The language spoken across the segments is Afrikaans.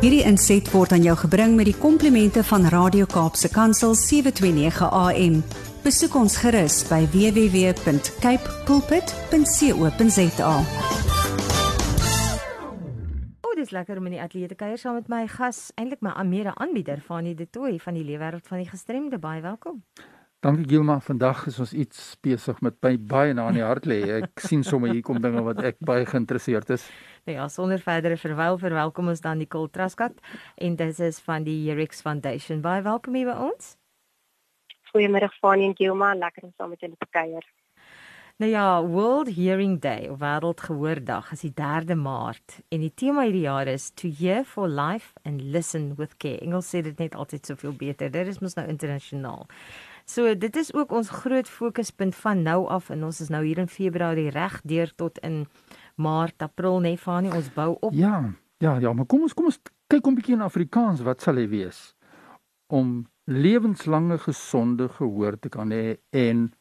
Hierdie inset word aan jou gebring met die komplimente van Radio Kaapse Kansel 729 AM. Besoek ons gerus by www.cape pulpit.co.za. O, dis lekker om in die ateljee te kuier saam met my gas, eintlik my amere aanbieder van die Detoy van die leefwêreld van die gestremde. Baie welkom. Dankie Gilma, vandag is ons iets besig met by baie na in die hart lê. Ek sien sommer hier kom dinge wat ek baie geïnteresseerd is. Nou ja, sonder verdere verwyl verwelkom ons dan Nicole Traskat en dit is van die Herix Foundation. Baie welkom hier by ons. Goeiemiddag Fanie en Gilma, lekker om saam met julle te kuier. Nou ja, World Hearing Day, of Wêreldgehoordag, is die 3de Maart en die tema hierdie jaar is To Hear for Life and Listen with Care. Engels sê dit net altyd soveel beter. Dit is mos nou internasionaal. So dit is ook ons groot fokuspunt van nou af en ons is nou hier in Februarie reg deur tot in Maart, April, nee, Fanie, ons bou op. Ja, ja, ja, maar kom ons kom ons kyk 'n bietjie in Afrikaans, wat sal hy wees? Om lewenslange gesonde gehoor te kan hê en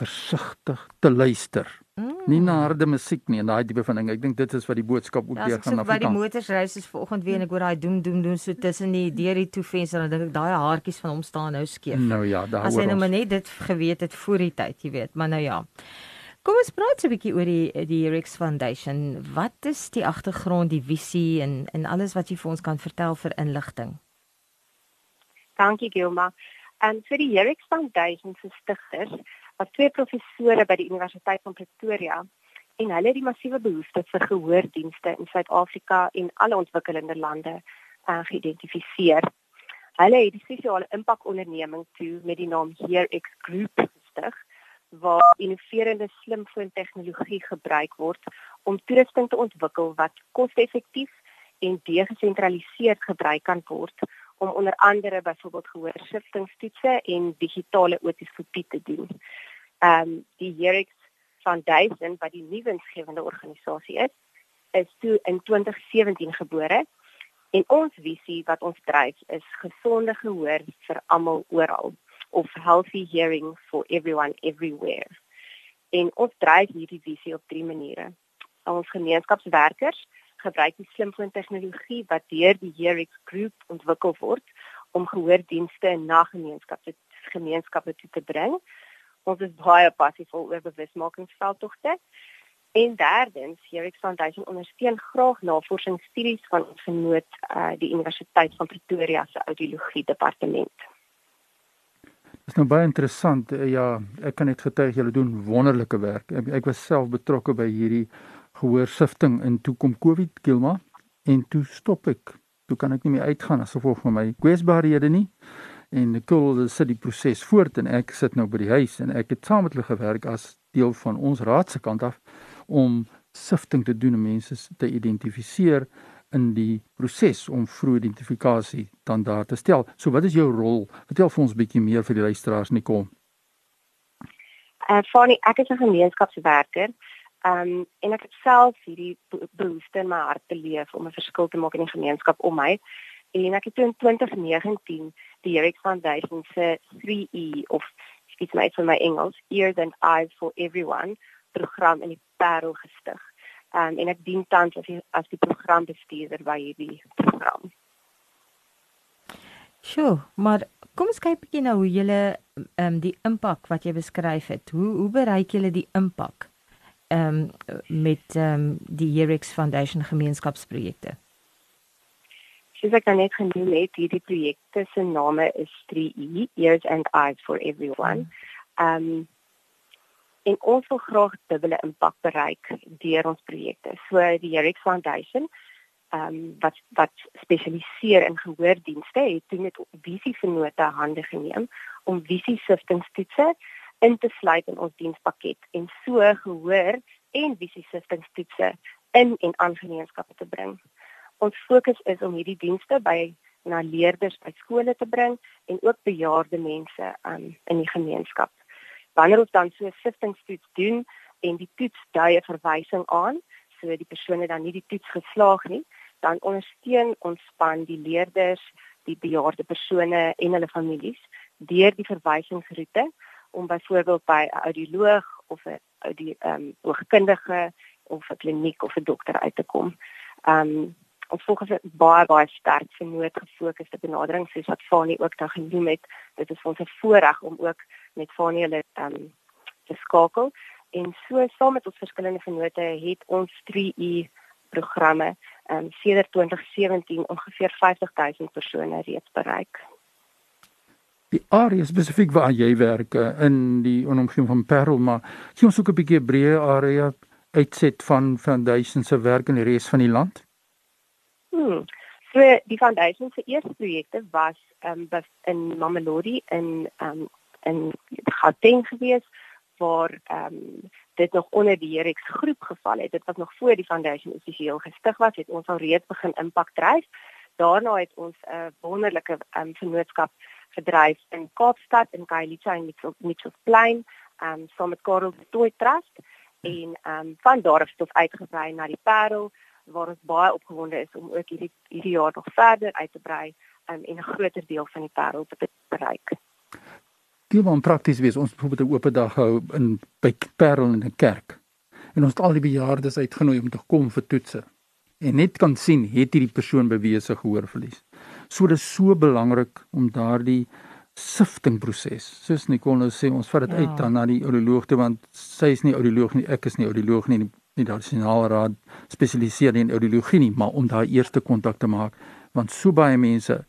versigtig te luister. Mm. Nie na harde musiek nie en daai tipe van ding. Ek dink dit is wat die boodskap ook ja, weer gaan na. Ja, by die motors reis is vanoggend weer en ek hoor daai doen doen doen so tussen die deur die toe venster en dan dink ek daai haartjies van hom staan nou skeef. Nou ja, daar hoor ons. As hy nou maar net dit geweet het voor die tyd, jy weet, maar nou ja. Kom ons praat 'n bietjie oor die die Rex Foundation. Wat is die agtergrond, die visie en en alles wat jy vir ons kan vertel vir inligting? Dankie Gilma. En vir die Rex Foundation se stigters was twee professore by die Universiteit van Pretoria en hulle het die massiewe behoefte vir gehoordienste in Suid-Afrika en alle ontwikkelende lande uh, geïdentifiseer. Hulle het die sosiale impak onderneming toe met die naam HearX Group gestig waar innoverende slimfoon tegnologie gebruik word om toerusting te ontwikkel wat koste-effektief en desentraliseerd gebruik kan word om onder andere byvoorbeeld gehoorsiftingstoetse en digitale otoskopie te doen. Ehm um, die Herix Foundation wat die nuwe insgewende organisasie is, is toe in 2017 gebore en ons visie wat ons dryf is gesonde gehoor vir almal oral of healthy hearing for everyone everywhere. En ons dryf hierdie visie op drie maniere. Ons gemeenskapswerkers gebruik die slimfoon tegnologie wat deur die Herix groep ontwikkel word om gehoordienste na gemeenskappe gemeenskappe toe te bring. Ons is baie passievol oor bewusmakingsveldtogte. En derdens, Herix Foundation ondersteun graag navorsingsstudies van ons genoot uh, die Universiteit van Pretoria se audiologie departement. Dit is nou baie interessant. Ja, ek kan net getuig julle doen wonderlike werk. Ek, was self betrokke by hierdie gehoorsifting en toe kom Covid Gilma en toe stop ek. Toe kan ek nie meer uitgaan asof of vir my kwesbaarhede nie. En Nicole sit die proses voort en ek sit nou by die huis en ek het saam met hulle gewerk as deel van ons raad se kant af om sifting te doen en mense te identifiseer in die proses om vroeë identifikasie dan daar te stel. So wat is jou rol? Vertel vir ons 'n bietjie meer vir die luisteraars Nicole. Eh uh, Fanny, ek is 'n gemeenskapswerker Ehm um, en ek het self hierdie behoefte in my hart te leef om 'n verskil te maak in die gemeenskap om my. En ek het in 2019 die Eric Foundation se 3E of iets my vir my Engels, Ears and Eyes for Everyone program in die Parel gestig. Ehm um, en ek dien tans as die, as die programbestuurder by hierdie program. Sjoe, maar kom ons kyk bietjie nou hoe julle ehm um, die impak wat jy beskryf het. Hoe hoe bereik julle die impak? Um, met um, die Herix Foundation gemeenskapsprojekte? Soos ek nou net genoem het, hierdie projekte se name is 3E, Ears and Eyes for Everyone. Um en ons wil graag dubbele impak bereik deur ons projekte. So die Herix Foundation um wat wat spesialiseer in gehoordienste het toe met visie vennote hande geneem om visie siftingstoetse in te sluit in ons dienspakket en so gehoor en visiesiftingstoetse in en aan gemeenskappe te bring. Ons fokus is om hierdie dienste by na leerders by skole te bring en ook bejaarde mense um, in die gemeenskap. Wanneer ons dan so 'n siftingstoets doen en die toets dui 'n verwysing aan, so die persone dan nie die toets geslaag nie, dan ondersteun ons span die leerders, die bejaarde persone en hulle families deur die verwysingsroete om byvoorbeeld by 'n audioloog of 'n die ehm um, oogkundige of 'n kliniek of 'n dokter uit te kom. Ehm um, ons volgens 'n baie baie sterk vernoot gefokusde benadering soos wat Fani ook nou genoem het. Dit is ons 'n voorreg om ook met Fani hulle ehm um, te skakel en so saam met ons verskillende vennote het ons 3U programme ehm um, sedert 2017 ongeveer 50000 persone reeds bereik. Die area spesifiek waar jy werk eh, in die omgewing van Parel, maar sien ons ook 'n bietjie breë area uitset van foundation se werk in die res van die land? Hmm. So die foundation se eerste projekte was um, in Mamelodi in um, in Gauteng gewees waar ehm um, dit nog onder die Herex groep geval het. Dit was nog voor die foundation offisieel gestig was, het ons al reeds begin impak dryf. Daarna het ons 'n uh, wonderlike ehm um, vennootskap gedryf in Kaapstad in Kailicha en Mitchells Plain, ehm um, saam met Karel Toy Trust en ehm um, van daar af tot uitgebrei na die Parel waar ons baie opgewonde is om ook hierdie hierdie jaar nog verder uit te brei um, en 'n groter deel van die Parel te bereik. Dit moet prakties wees. Ons byvoorbeeld 'n oop dag hou in by Parel in 'n kerk. En ons het al die bejaardes uitgenooi om te kom vir toetse. En net kan sien het hierdie persoon bewese gehoor verlies. So dit is so belangrik om daardie siftingproses. Soos Nicole nou sê, ons vat dit ja. uit dan na die audioloog toe want sy is nie audioloog nie, ek is nie audioloog nie, nie die nasionale raad spesialiseer in audiologie nie, maar om daai eerste kontak te maak want so baie mense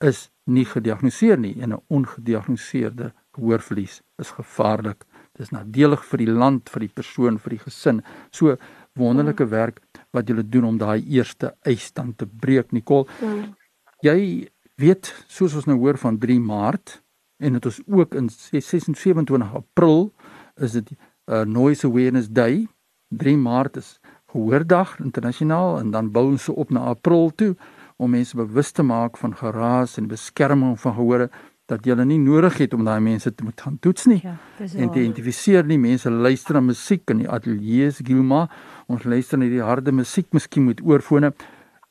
is nie gediagnoseer nie en 'n ongediagnoseerde gehoorverlies is gevaarlik. Dit is nadelig vir die land, vir die persoon, vir die gesin. So wonderlike mm. werk wat julle doen om daai eerste eisstand te breek, Nicole. Mm. Jy weet soos ons nou hoor van 3 Maart en dit is ook in 26 April is dit uh, noise awareness day. 3 Maart is gehoordag internasionaal en dan bou ons op na April toe om mense bewus te maak van geraas en beskerming van gehore dat jy nie nodig het om daai mense te moet gaan toets nie. Ja, en te identifiseer nie mense luister na musiek in die ateljee se Gilma. Ons luister na die harde musiek miskien met oorfone.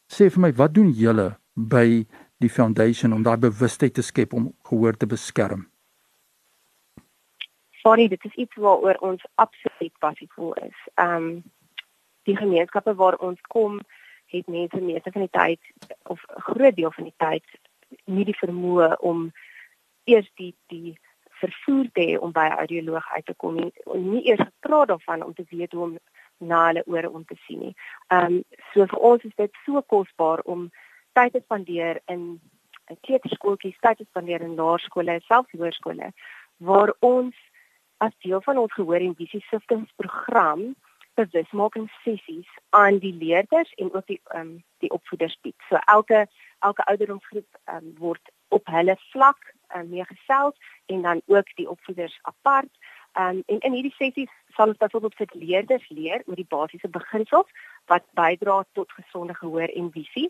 Sê vir my, wat doen julle by die foundation om daai bewustheid te skep om gehoor te beskerm? Sorry, dit is iets waaroor ons absoluut passievol is. Ehm um, die gemeenskappe waar ons kom, het mense meeste van die tyd of 'n groot deel van die tyd nie die vermoë om eers die die vervoer te hê om by 'n audioloog uit te kom en nie eers gepraat daarvan om te weet hoe om na hulle ore om te sien nie. Ehm um, so vir ons is dit so kosbaar om tyd te spandeer in 'n kleuterskooltjie, tyd te spandeer in laerskole, selfs hoërskole waar ons as deel van ons gehoor en visie siftingsprogram bewusmaking sessies aan die leerders en ook die um, die opvoeders bied. So elke elke ouderdomsgroep um, word op hulle vlak um, meegesels en dan ook die opvoeders apart. Um, en in hierdie sessies sal ons byvoorbeeld vir leerders leer oor die basiese beginsels wat bydra tot gesonde gehoor en visie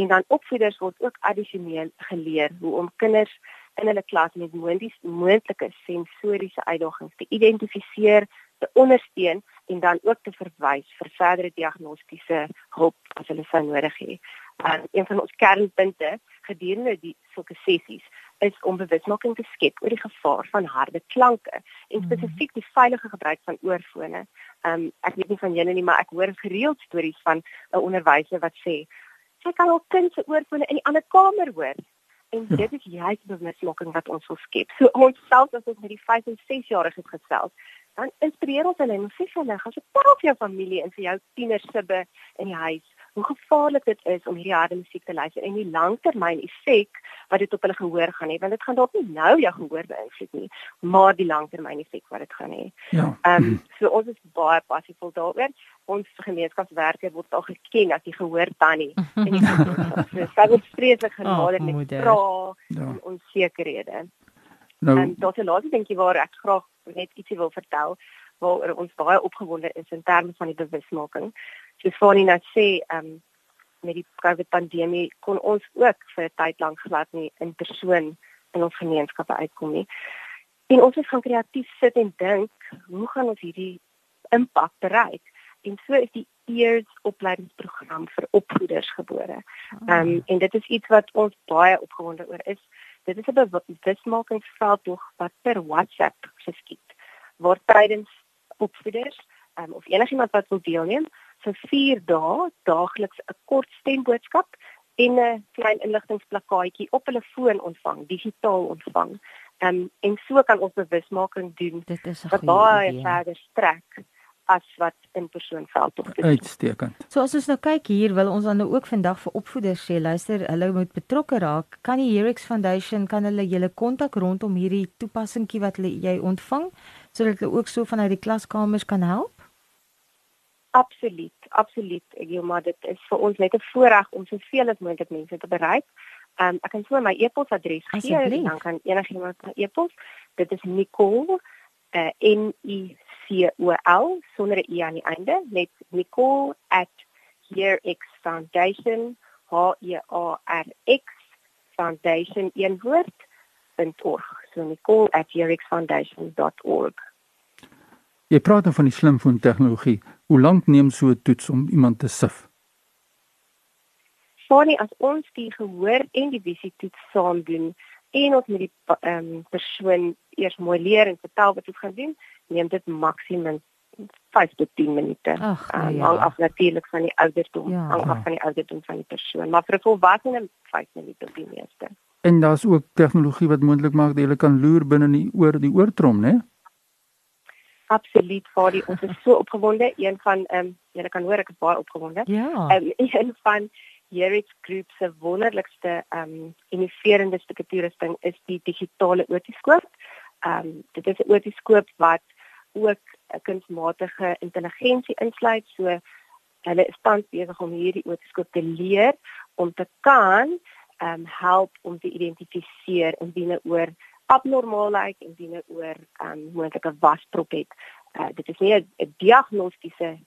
en dan opvoeders word ook addisioneel geleer hoe om kinders in hulle klas met moontlike sensoriese uitdagings te identifiseer, te ondersteun en dan ook te verwys vir verdere diagnostiese hulp as hulle sou nodig hê. Um, een van ons kernpunte gedurende die sulke sessies is om bewusmaking te skep oor die gevaar van harde klanke en mhm. spesifiek die veilige gebruik van oorfone. Um ek weet nie van julle nie, maar ek hoor gereeld stories van 'n onderwyser wat sê sy kan haar kind se oorfone in die ander kamer hoor. En ja. dit is juist bewusmaking wat ons wil skep. So ons self as ons met die 5 en 6 jariges gesels, dan inspireer ons hulle en sê vir hulle, gaan se tel vir jou familie en vir jou tienersibbe in die huis hoe gevaarlik dit is om hierdie harde musiek te luister en die langtermyn effek wat dit op hulle gehoor gaan hê want dit gaan dalk nie nou jou gehoor beïnvloed nie maar die langtermyn effek wat dit gaan hê. Ja. Ehm um, so ons is baie passievol daaroor. Ons gemeenskapswerke word al geken as die gehoor tannie en die so dit word vreeslik genader oh, met vra ja. en onsekerhede. Nou, en tot die laaste dingetjie waar ek graag net ietsie wil vertel waaroor ons baie opgewonde is in terme van die bewusmaking soos Fanie nou sê, ehm um, met die COVID pandemie kon ons ook vir 'n tyd lank glad nie in persoon in ons gemeenskappe uitkom nie. En ons het gaan kreatief sit en dink, hoe gaan ons hierdie impak bereik? En so is die eers opleidingsprogram vir opvoeders gebore. Ehm um, en dit is iets wat ons baie opgewonde oor is. Dit is 'n bewusmakingsveld tog wat per WhatsApp geskied word tydens opvoeders um, of enigiemand wat wil deelneem vir 4 dae daagliks 'n kort stemboodskap en 'n klein inligtingplakkaatjie op hulle foon ontvang, digitaal ontvang. Ehm um, en so kan ons bewusmaking doen. Dit is 'n wat baie verder strek as wat in persoon veldtog is. Uitstekend. So as ons nou kyk hier, wil ons dan nou ook vandag vir opvoeders sê, luister, hulle moet betrokke raak. Kan die Herix Foundation kan hulle julle kontak rondom hierdie toepassingkie wat hulle jy ontvang sodat hulle ook so vanuit die klaskamers kan help? Absoluut, absoluut. Ek glo maar dit is vir ons net 'n voorreg om soveel as moontlik mense te bereik. Um, ek kan so my e-posadres gee en dan kan enigiemand my e-pos. Dit is Nicole uh, N I C O L sonder 'n i aan die einde, net Nicole @herex.foundation h e a r x foundation een woord.org. So nicole@herex.foundation.org. Jy praat dan nou van die slimfoon tegnologie. Hoe lank neem so 'n toets om iemand te sif? Sorry, as ons die gehoor en die visie toets saam doen en ons met die ehm um, persoon eers mooi leer en vertel wat ons gaan doen, neem dit maksimum 5 tot 10 minute. Ag, um, ja. Hang af natuurlik van die ouderdom, ja, hang af van die ouderdom van die persoon, maar vir 'n volwassene 5 minute op die meeste. En daar's ook tegnologie wat moontlik maak dat jy kan loer binne die oor die oortrom, né? absoluut vir die ons is so opgewonde een van ehm um, jy kan hoor ek is baie opgewonde. Ja. Ehm um, een van Jerix Group se wonderlikste ehm um, innoverende stukke toerusting is die digitale otoskoop. Ehm um, dit is 'n otoskoop wat ook 'n kunsmatige intelligensie insluit. So hulle is tans besig om hierdie otoskoop te leer om te kan ehm um, help om te identifiseer indien oor abnormaal lyk en dien oor 'n um, ehm, moontlike wasprop het. Uh, dit is nie 'n diagnostiese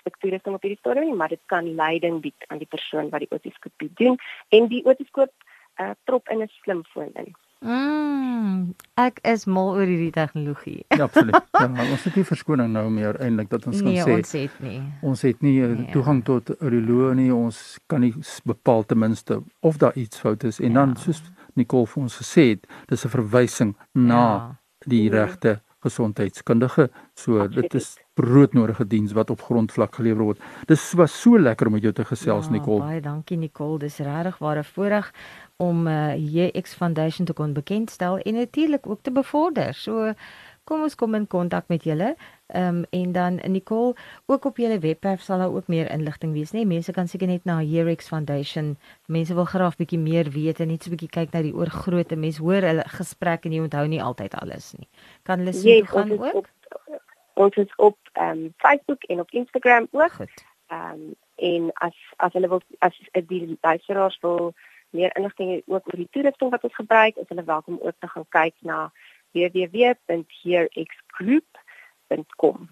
struktuur van op hierdie stadium, maar dit kan leiding bied aan die persoon wat die otoskopie doen en die otoskoop uh, trop in 'n slimfoon in. Mm, ek is mal oor hierdie tegnologie. Ja, absoluut. Ja, ons het nie verskoning nou meer eintlik dat ons nee, kan sê ons het nie. Ons het nie eh, nee. toegang tot audioloë nie. Ons kan nie bepaal ten minste of daar iets fout is en ja. dan soos Nicole vir ons gesê het, dis 'n verwysing na ja. die regte gesondheidskundige. So dit is broodnodige diens wat op grondvlak gelewer word. Dis was so lekker om met jou te gesels ja, Nicole. Baie dankie Nicole. Dis regtig ware voorreg om uh, JX Foundation te kon bekendstel en natuurlik ook te bevorder. So kom ons kom in kontak met julle. Ehm um, en dan Nicole, ook op julle webwerf sal daar ook meer inligting wees, né? Nee, mense kan seker net na Herix Foundation. Mense wil graag bietjie meer weet en net so bietjie kyk na die oorgrootte. Mense hoor hulle gesprek en jy onthou nie altyd alles nie. Kan hulle sien yes, gaan ook? Op, ons is op ehm um, Facebook en op Instagram ook. Ehm um, en as as hulle wil as die luisteraars wil meer inligting ook oor die toerusting wat ons gebruik, is hulle welkom ook te gaan kyk na www.hearexgroup.com.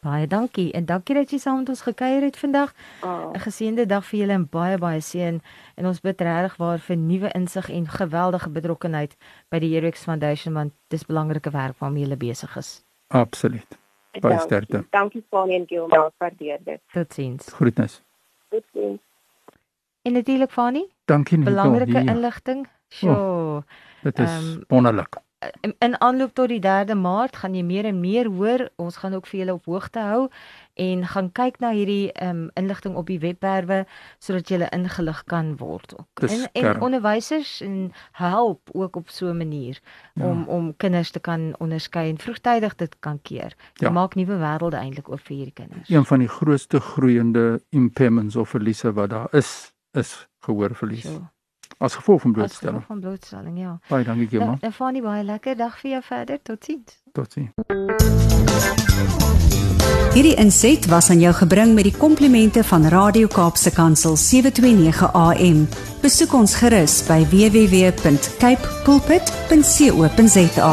Baie dankie en dankie dat jy saam met ons gekuier het vandag. Oh. 'n Geseënde dag vir julle en baie baie seën en ons bid regtig waar vir nuwe insig en geweldige betrokkenheid by die Herex Foundation want dis belangrike werk waarmee julle besig is. Absoluut. Baie sterkte. Dankie Fanny en Gilma, waardeer dit. Totsiens. Groetnis. Totsiens. En natuurlik Fanny. Dankie Nicole. Belangrike inligting. Sjoe. Oh, dit is um, wonderlik in, aanloop tot die 3de Maart gaan jy meer en meer hoor. Ons gaan ook vir julle op hoogte hou en gaan kyk na hierdie um, inligting op die webwerwe sodat jy ingelig kan word ook. En, en onderwysers en help ook op so 'n manier ja. om om kinders te kan onderskei en vroegtydig dit kan keer. Dit ja. maak nuwe wêrelde eintlik oop vir hierdie kinders. Een van die grootste groeiende impairments of verliese wat daar is, is gehoorverlies. So. As gevolg van blootstelling. As gevolg van blootstelling, ja. Baie dankie, Gemma. Nou, Fanie, baie lekker dag vir jou verder. Totsiens. Totsiens. Hierdie inset was aan jou gebring met die komplimente van Radio Kaapse Kansel 729 AM. Besoek ons gerus by www.cape pulpit.co.za.